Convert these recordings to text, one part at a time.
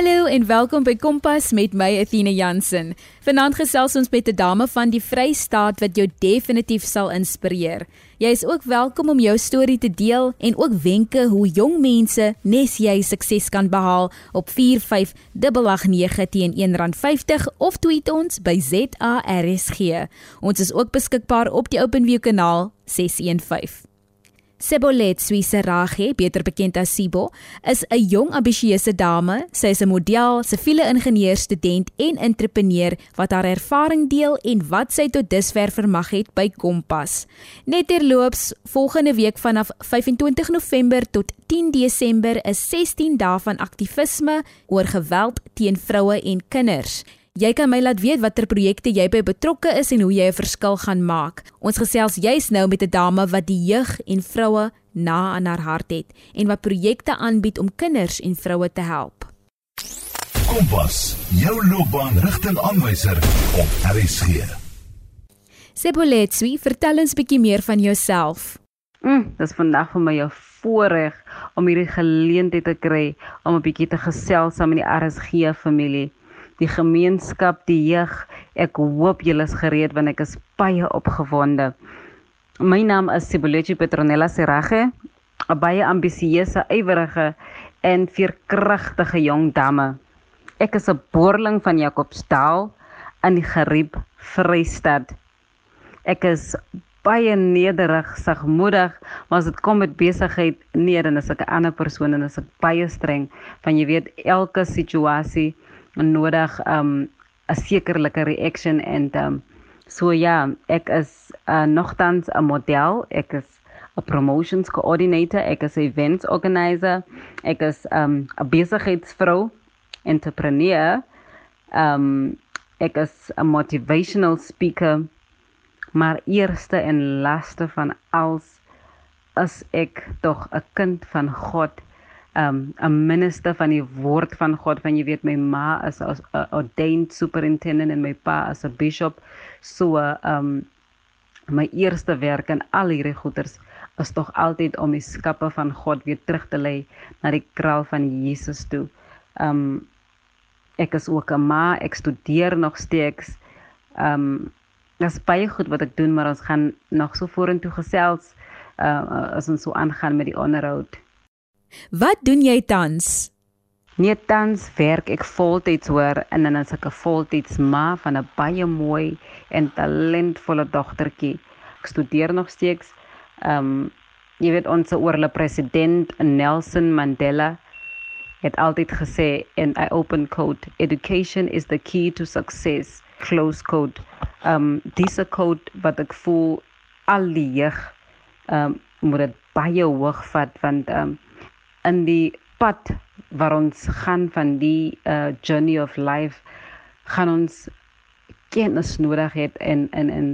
Hallo en welkom by Kompas met my Athena Jansen. Vanaand gesels ons met 'n dame van die Vrystaat wat jou definitief sal inspireer. Jy is ook welkom om jou storie te deel en ook wenke hoe jong mense nes jy sukses kan behaal op 4589 teen R1.50 of tweet ons by ZARSG. Ons is ook beskikbaar op die OpenView kanaal 615. Sebolet Swisarage, beter bekend as Sibo, is 'n jong ambisieuse dame. Sy is 'n model, siviele ingenieur student en entrepreneur wat haar ervaring deel en wat sy tot dusver vermag het by Kompas. Net terloops, volgende week vanaf 25 November tot 10 Desember is 16 dae van aktivisme oor geweld teen vroue en kinders. Jy kan my laat weet watter projekte jy by betrokke is en hoe jy 'n verskil gaan maak. Ons gesels juis nou met 'n dame wat die jeug en vroue na aan haar hart het en wat projekte aanbied om kinders en vroue te help. Kompas, jou loopbaanrigtingaanwyser op RSG. Seboletsi, vertel ons 'n bietjie meer van jouself. Mm, dis vandag vir my 'n voorreg om hierdie geleentheid te kry om 'n bietjie te gesels saam met die RSG familie die gemeenskap, die jeug. Ek hoop julle is gereed want ek is baie opgewonde. My naam is Sibulechi Petronella Serage, 'n baie ambisieuse, ywerige en veerkragtige jong dame. Ek is 'n boerling van Jacobsdal in die Gariep Vrystaat. Ek is baie nederig, sagmoedig, maar as dit kom met besigheid, nee, dan is ek 'n ander persoon en is ek baie streng. Van jy weet, elke situasie nodig um 'n sekerlike reaction en um so ja, ek is uh, nogtans 'n model, ek is 'n promotions coordinator, ek is 'n events organizer, ek is um 'n besigheidsvrou, entrepreneur, um ek is 'n motivational speaker, maar eerste en laaste van alles is ek tog 'n kind van God um 'n minister van die woord van God van jy weet my ma is 'n ordained superintendent en my pa as 'n bishop so um my eerste werk en al hierdie goeders is tog altyd om die skappe van God weer terug te lei na die kraal van Jesus toe. Um ek is ook 'n ma, ek studeer nog steeds. Um dis baie goed wat ek doen, maar ons gaan nog so vorentoe gesels uh as ons so aangaan met die onderhoud. Wat doen jy tans? Nee, tans werk ek voltyds hoor en dan as ek 'n voltyds ma van 'n baie mooi en talentvolle dogtertjie. Ek studeer nog steeds. Ehm um, jy weet ons oorle president Nelson Mandela het altyd gesê en I open quote education is the key to success close quote. Ehm um, dis 'n quote wat ek voel al die jeug ehm um, moet dit baie hoog vat want ehm um, in die pad waar ons gaan van die uh journey of life gaan ons kennis nodig het en en en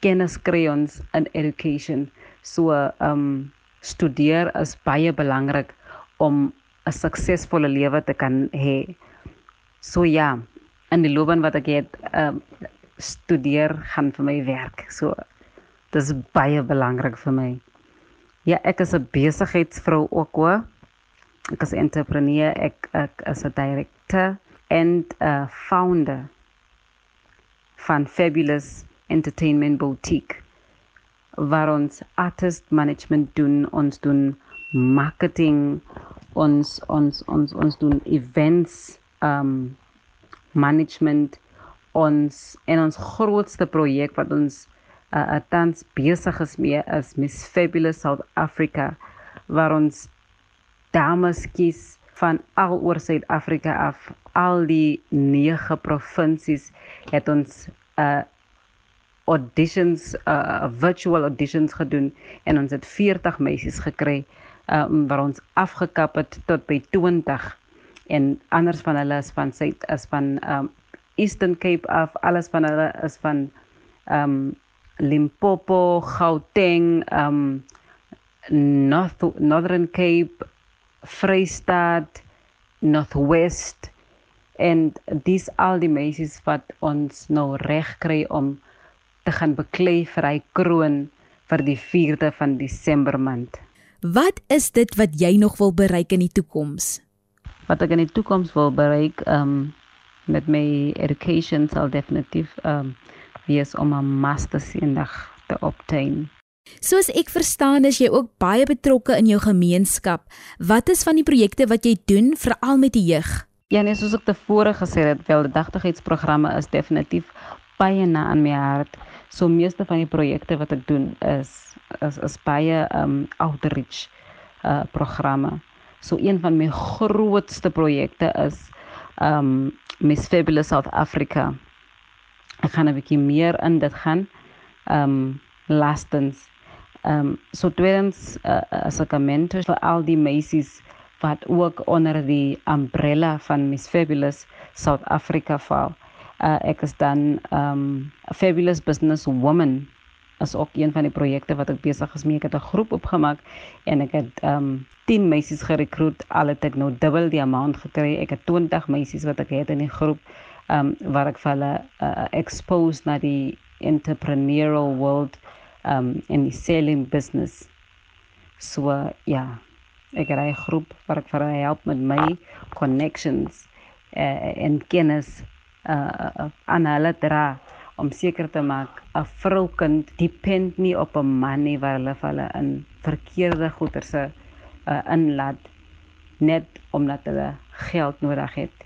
kennis kry ons in education. So um studeer is baie belangrik om 'n suksesvolle lewe te kan hê. So ja in die loopbaan wat ek het um studeer gaan vir my werk. So dis baie belangrik vir my. Ja ek is 'n besigheidsvrou ook hoor ek is entrepreneur, ek ek is 'n director and a founder van Fabulous Entertainment Boutique waar ons artist management doen, ons doen marketing, ons ons ons ons doen events um management ons en ons grootste projek wat ons uh, tans besig is mee is Miss Fabulous South Africa waar ons dames kies van al oor Suid-Afrika af. Al die 9 provinsies het ons uh auditions uh virtual auditions gedoen en ons het 40 meisies gekry um waar ons afgekap het tot by 20 en anders van hulle is van Suid is van um Eastern Cape af alles van hulle is van um Limpopo, Gauteng, um North Northern Cape, Vrystaat, Northwest en dis al die meisies wat ons nou reg kry om te gaan beklei vir hy kroon vir die 4de van Desember maand. Wat is dit wat jy nog wil bereik in die toekoms? wat ek in die toekoms wil bereik um met my education sal definitief um wees om 'n masters eendag te obtain. Soos ek verstaan is jy ook baie betrokke in jou gemeenskap. Wat is van die projekte wat jy doen veral met die jeug? Ja nee, soos ek tevore gesê het, wel die dagtigheidsprogramme is definitief baie na aan my hart. So meeste van die projekte wat ek doen is is is baie um outreach uh programme. So een van my grootste projekte is um Miss Fabulous South Africa. Ek gaan 'n bietjie meer in dit gaan. Um lastens. Um so tweedens uh, as 'n mentor vir al die meisies wat ook onder die umbrella van Miss Fabulous South Africa val. Uh ek is dan um 'n fabulous business woman is ook een van die projekte wat ek besig is mee. Ek het 'n groep opgemaak en ek het um 10 meisies gerekruut. Al het ek nou dubbel die amount gekry. Ek het 20 meisies wat ek het in die groep um waar ek vir hulle uh, expose na die entrepreneurial world um in die selling business. So ja, ek het 'n groep waar ek vir hulle help met my connections uh, en kennis uh, uh, aan hulle dra om seker te maak 'n vroukind depend nie op 'n man nie waar hulle hulle in verkeerde goeder se uh, inlaat net omdat hulle geld nodig het.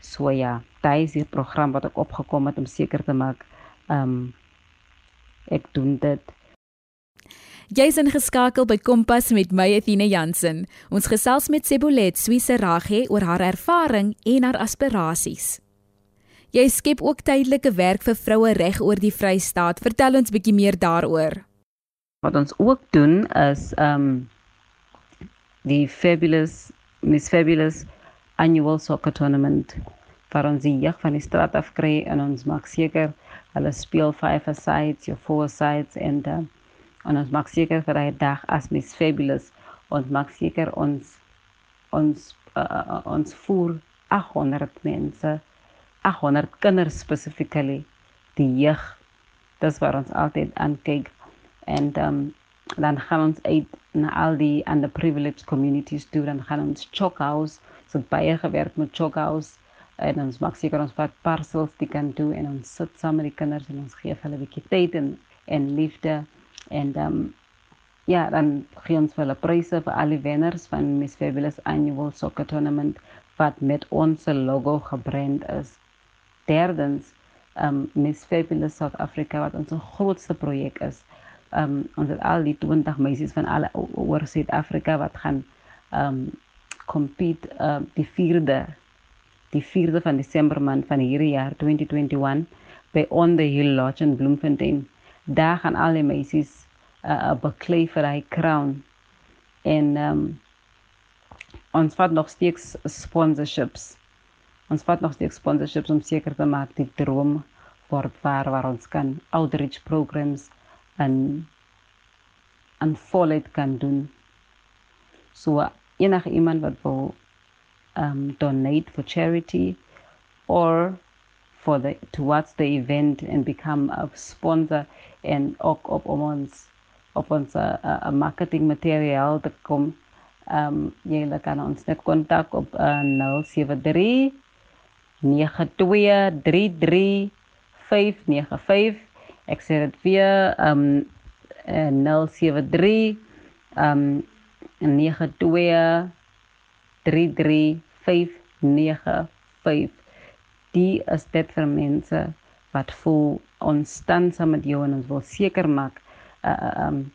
So ja, daai is die program wat ek opgekom het om seker te maak um ek doen dit. Jy's ingeskakel by Kompas met my Athena Jansen. Ons gesels met Sebolet Swisserage oor haar ervaring en haar aspirasies. Jy skep ook tydelike werk vir vroue reg oor die Vrystaat. Vertel ons bietjie meer daaroor. Wat ons ook doen is um die fabulous Miss Fabulous annual soccer tournament waar ons die jeug van die straat af kry en ons maak seker hulle speel five sides, your four sides and uh, en ons maak seker vir daai dag as Miss Fabulous ons maak seker ons ons uh, uh ons voer 800 mense 800 kinders specifically die jeug. Dis waar ons altyd aankyk en um, dan gaan ons uit na al die underprivileged communities toe dan gaan ons chock house so baie gewerk met chock house en ons maak seker ons vat parcels die kan doen en ons sit saam met die kinders en ons gee hulle 'n bietjie tyd en en liefde en um, ja dan gee ons hulle pryse vir al die wenners van Miss Fabulous Annual Soccer Tournament wat met ons logo gebrand is derdens um Miss Fabulous South Africa wat ons grootste projek is. Um ons het al die 20 meisies van alle oor Suid-Afrika wat gaan um compete um die 4de die 4de van Desember maand van hierdie jaar 2021 by On the Hill Lodge in Bloemfontein. Daar gaan al die meisies uh, beklei vir hy crown en um ons vat nog steeds sponsorships Ons vat nog steeds sponsorships om seker te maak die droom word waar waar ons kan outreach programs en en volheid kan doen. So enige iemand wat wil um donate for charity or for the towards the event and become a sponsor ook op ons op ons uh, uh, marketing materiaal te kom. Um jy kan ons net kontak op uh, 073 0891-923-595. Ek sê dit weer, um 073 um 9233595. Die is dit vir mense wat voel ons staan saam met jou en ons wil seker maak uh um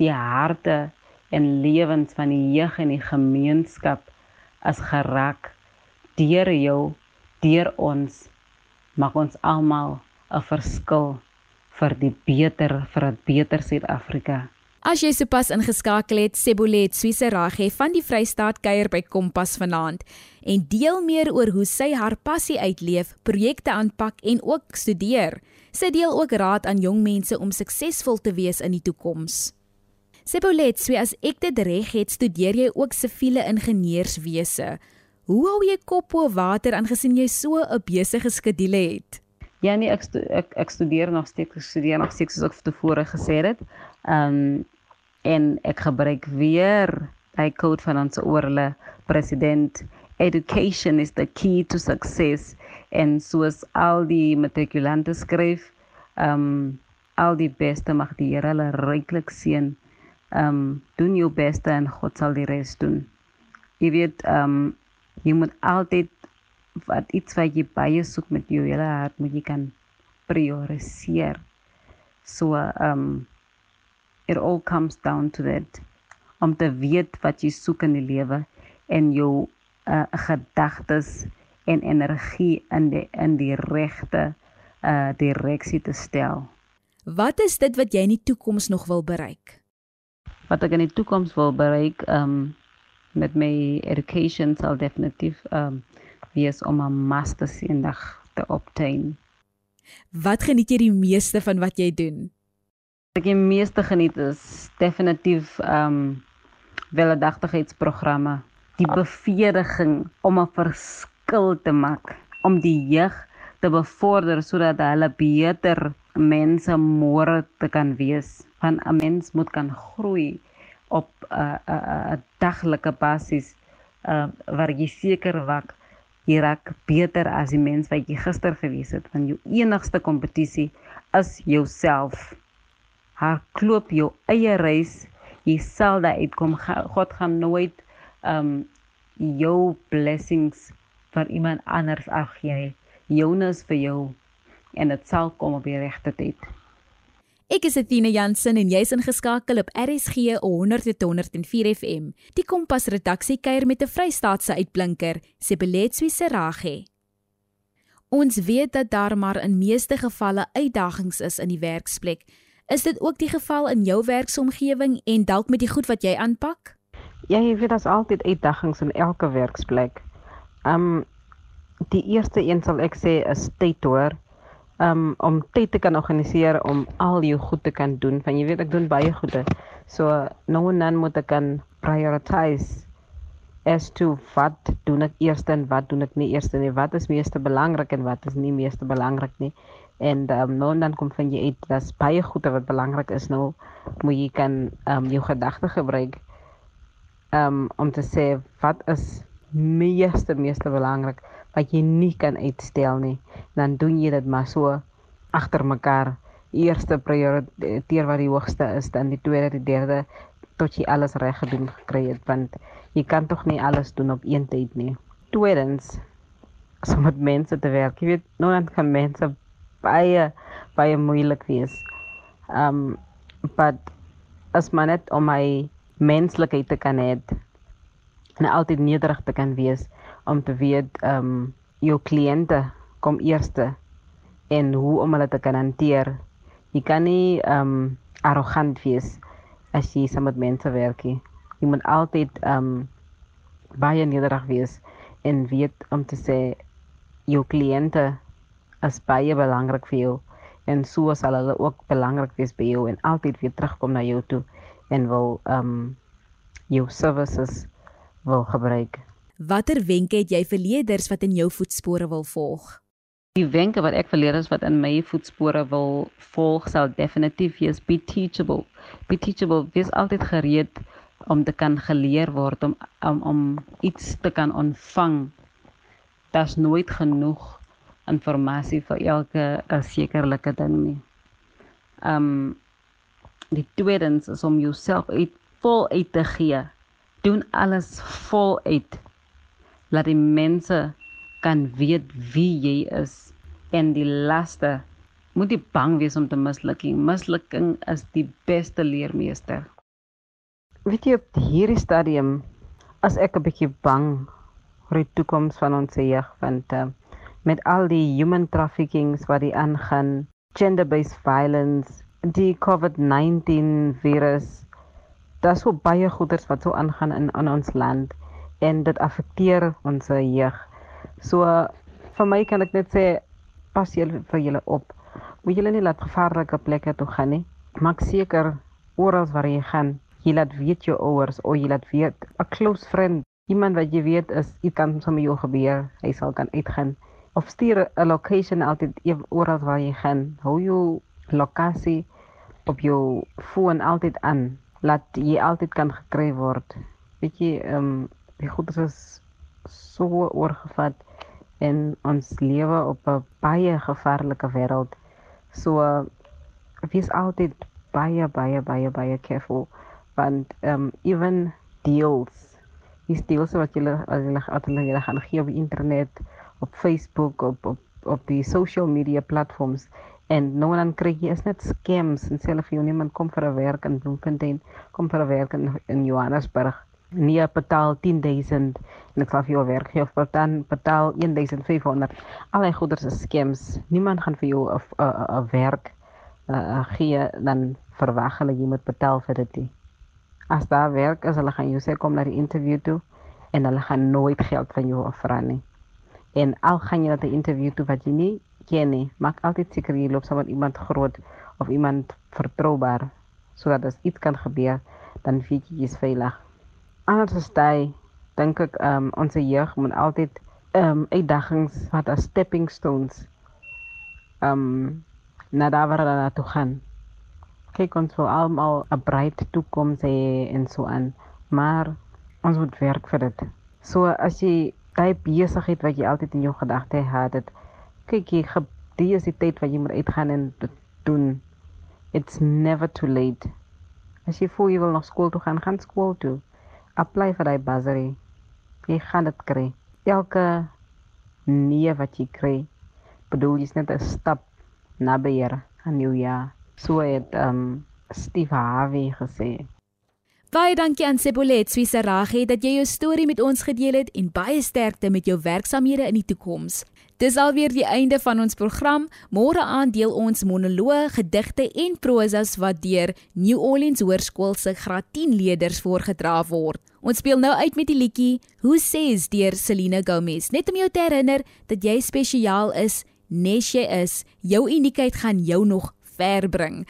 die harte en lewens van die jeug en die gemeenskap as geraak deur jou deur ons mag ons almal 'n verskil vir die beter vir 'n beter Suid-Afrika. As jy sopas ingeskakel het, Sebolet Swisserage van die Vrystaat kuier by Kompas vanaand en deel meer oor hoe sy haar passie uitleef, projekte aanpak en ook studeer. Sy deel ook raad aan jong mense om suksesvol te wees in die toekoms. Sebolet, so as ek dit reg het, studeer jy ook siviele ingenieurswese. Hoe hou jy kop bo water aangesien jy so 'n besige skedule het? Ja nee, ek ek, ek studeer nog steeds, ek studeer nog steeds soos ek tevore gesê het. Ehm um, en ek gebruik weer hy code van ons oorle president. Education is the key to success. En soos al die matrikulante skryf um al die beste mag die Here hulle ryklik seën. Um doen jou beste en God sal die res doen. Jy weet um jy moet altyd wat iets wat jy baie soek met jou hele hart moet jy kan prioriseer so um it all comes down to that om te weet wat jy soek in die lewe en jou uh, gedagtes en energie in die in die regte uh direksie te stel. Wat is dit wat jy in die toekoms nog wil bereik? Wat ek in die toekoms wil bereik um met my education sal definitief um wees om 'n master eendag te obtain. Wat geniet jy die meeste van wat jy doen? Ek die meeste geniet is definitief um weldagtigheidsprogramme die bevrediging om 'n verskil te maak, om die jeug te bevorder sodat hulle beter mense môre te kan wees. Van 'n mens moet kan groei op 'n 'n 'n daglike basis uh waar jy seker wak raak beter as die mens wat jy gister gewees het. Want jou enigste kompetisie is jouself. Haar klop jou eie reis. Jy sal daar uitkom. God gaan nooit um jou blessings vir iemand anders afgee. Joune is vir jou en dit sal kom op die regte tyd. Ek is Athena Jansen en jy's ingeskakel op RSG 100.104 FM. Die Kompas redaksie kuier met 'n Vrystaatse uitblinker, Sebeletswi Serage. Ons weet dat daar maar in meeste gevalle uitdagings is in die werksplek. Is dit ook die geval in jou werksomgewing en dalk met die goed wat jy aanpak? Ja, jy weet daar's altyd uitdagings in elke werksplek. Um die eerste een sal ek sê is tyd hoor. Um om tyd te kan organiseer om al jou goed te kan doen. Want jy weet ek doen baie goede. So nou en dan moet ek kan prioritize as to wat doen ek eers en wat doen ek nie eers nie. Wat is meeste belangrik en wat is nie meeste belangrik nie. En um, nou en dan kom van jy uit dat baie goede wat belangrik is nou moet jy kan um jou gedagte gebruik um, om te sê wat is meeste meeste belangrik wat jy nie kan uitstel nie dan doen jy dit maar so agter mekaar eerste prioriteer wat die hoogste is dan die tweede die derde tot jy alles reg gedoen gekry het want jy kan tog nie alles doen op een tyd nie tweedens so met mense te werk jy weet nou dan kan mense baie baie moeilik wees um but as man net om my menslikheid te kan hê en altyd nederig te kan wees om te weet um, jou kliënte kom eerste en hoe om hulle te kan hanteer. Jy kan nie um, arrogant wees as jy saam met mense werk nie. Jy moet altyd ehm um, baie nederig wees en weet om te sê jou kliënte is baie belangrik vir jou en so sal hulle ook belangrik wees by jou en altyd weer terugkom na jou toe en wil ehm um, jou services wil gebruik. Watter wenke het jy vir leerders wat in jou voetspore wil volg? Die wenke wat ek vir leerders wat in my voetspore wil volg sal definitief wees be teachable. Be teachable wees altyd gereed om te kan geleer word om om om iets te kan ontvang. Daar's nooit genoeg inligting vir elke sekerlike ding nie. Um die tweedens is om jouself uit vol uit te gee. Doen alles vol uit. Laat die mense kan weet wie jy is en die laaste moet jy bang wees om te misluk. Mislukking is die beste leermeester. Weet jy op hierdie stadium as ek 'n bietjie bang vir die toekoms van ons jeug want uh, met al die human traffickings wat die aangaan, gender-based violence die COVID-19 virus. Daar's so baie goeders wat so aangaan in in ons land en dit affekteer ons jeug. So vir my kan ek net sê pas julle vir julle op. Moet julle nie laat gevaarlike plekke toe gaan nie. Maak seker oral waar jy gaan, jy laat weet jou ouers of jy laat weet 'n close friend, iemand wat jy weet is iets kan sommer jou gebeur, hy sal kan uitgaan. Of stuur 'n location altyd oral waar jy gaan. Hou jou lokasie op jou foon altyd aan. Laat jy altyd kan gekry word. Weet jy ehm um, die goeie is so oorgevat en ons lewe op 'n baie gevaarlike wêreld. So wees altyd baie baie baie baie careful want um even deals die deals wat jy hulle hulle gaan gee op die internet, op Facebook, op op op die social media platforms en nou dan kry jy is net scams en self jy niemand kom vir 'n werk in Bloemfontein, kom vir 'n werk in, in Johannesburg. Nie betaal 10000 en ek sal vir jou werk gee of dan betaal 1500 allei goeders is scams. Niemand gaan vir jou 'n werk uh, gee dan verwag hulle jy moet betaal vir dit nie as daar werk is hulle gaan jou sê kom na die interview toe en hulle gaan nooit geld van jou afvra nie. En al gaan jy na die interview toe wat jy nie ken nie maak altyd seker jy loop saam met iemand groot of iemand vertroubaar sodat as iets kan gebeur dan weet jy jy's veilig. Anders as jy dink ek um ons jeug moet altyd um uitdagings wat as stepping stones um na daar waar hulle toe gaan kyk ons wil almal 'n bright toekoms hê en so aan maar ons moet werk vir dit so as jy daai besigheid wat jy altyd in jou gedagte het dit kyk jy die is die tyd wat jy moet uitgaan en doen it's never too late as jy voel jy wil nog skool toe gaan gaan skool toe apply vir daai bursary. Jy gaan dit kry. Elke nee wat jy kry, bedoel jy's net 'n stap na beheer aan jou jaar. So het ehm um, Steve Harvey gesê. Baie dankie aan Sebolet Swisarage dat jy jou storie met ons gedeel het en baie sterkte met jou werksamehede in die toekoms. Dis alweer die einde van ons program. Môre aan deel ons monoloë, gedigte en prosas wat deur New Orleans Hoërskool se graad 10 leerders voorgedra word. Ons speel nou uit met die liedjie Who Says deur Selena Gomez. Net om jou te herinner dat jy spesiaal is, nes jy is. Jou uniekheid gaan jou nog ver bring.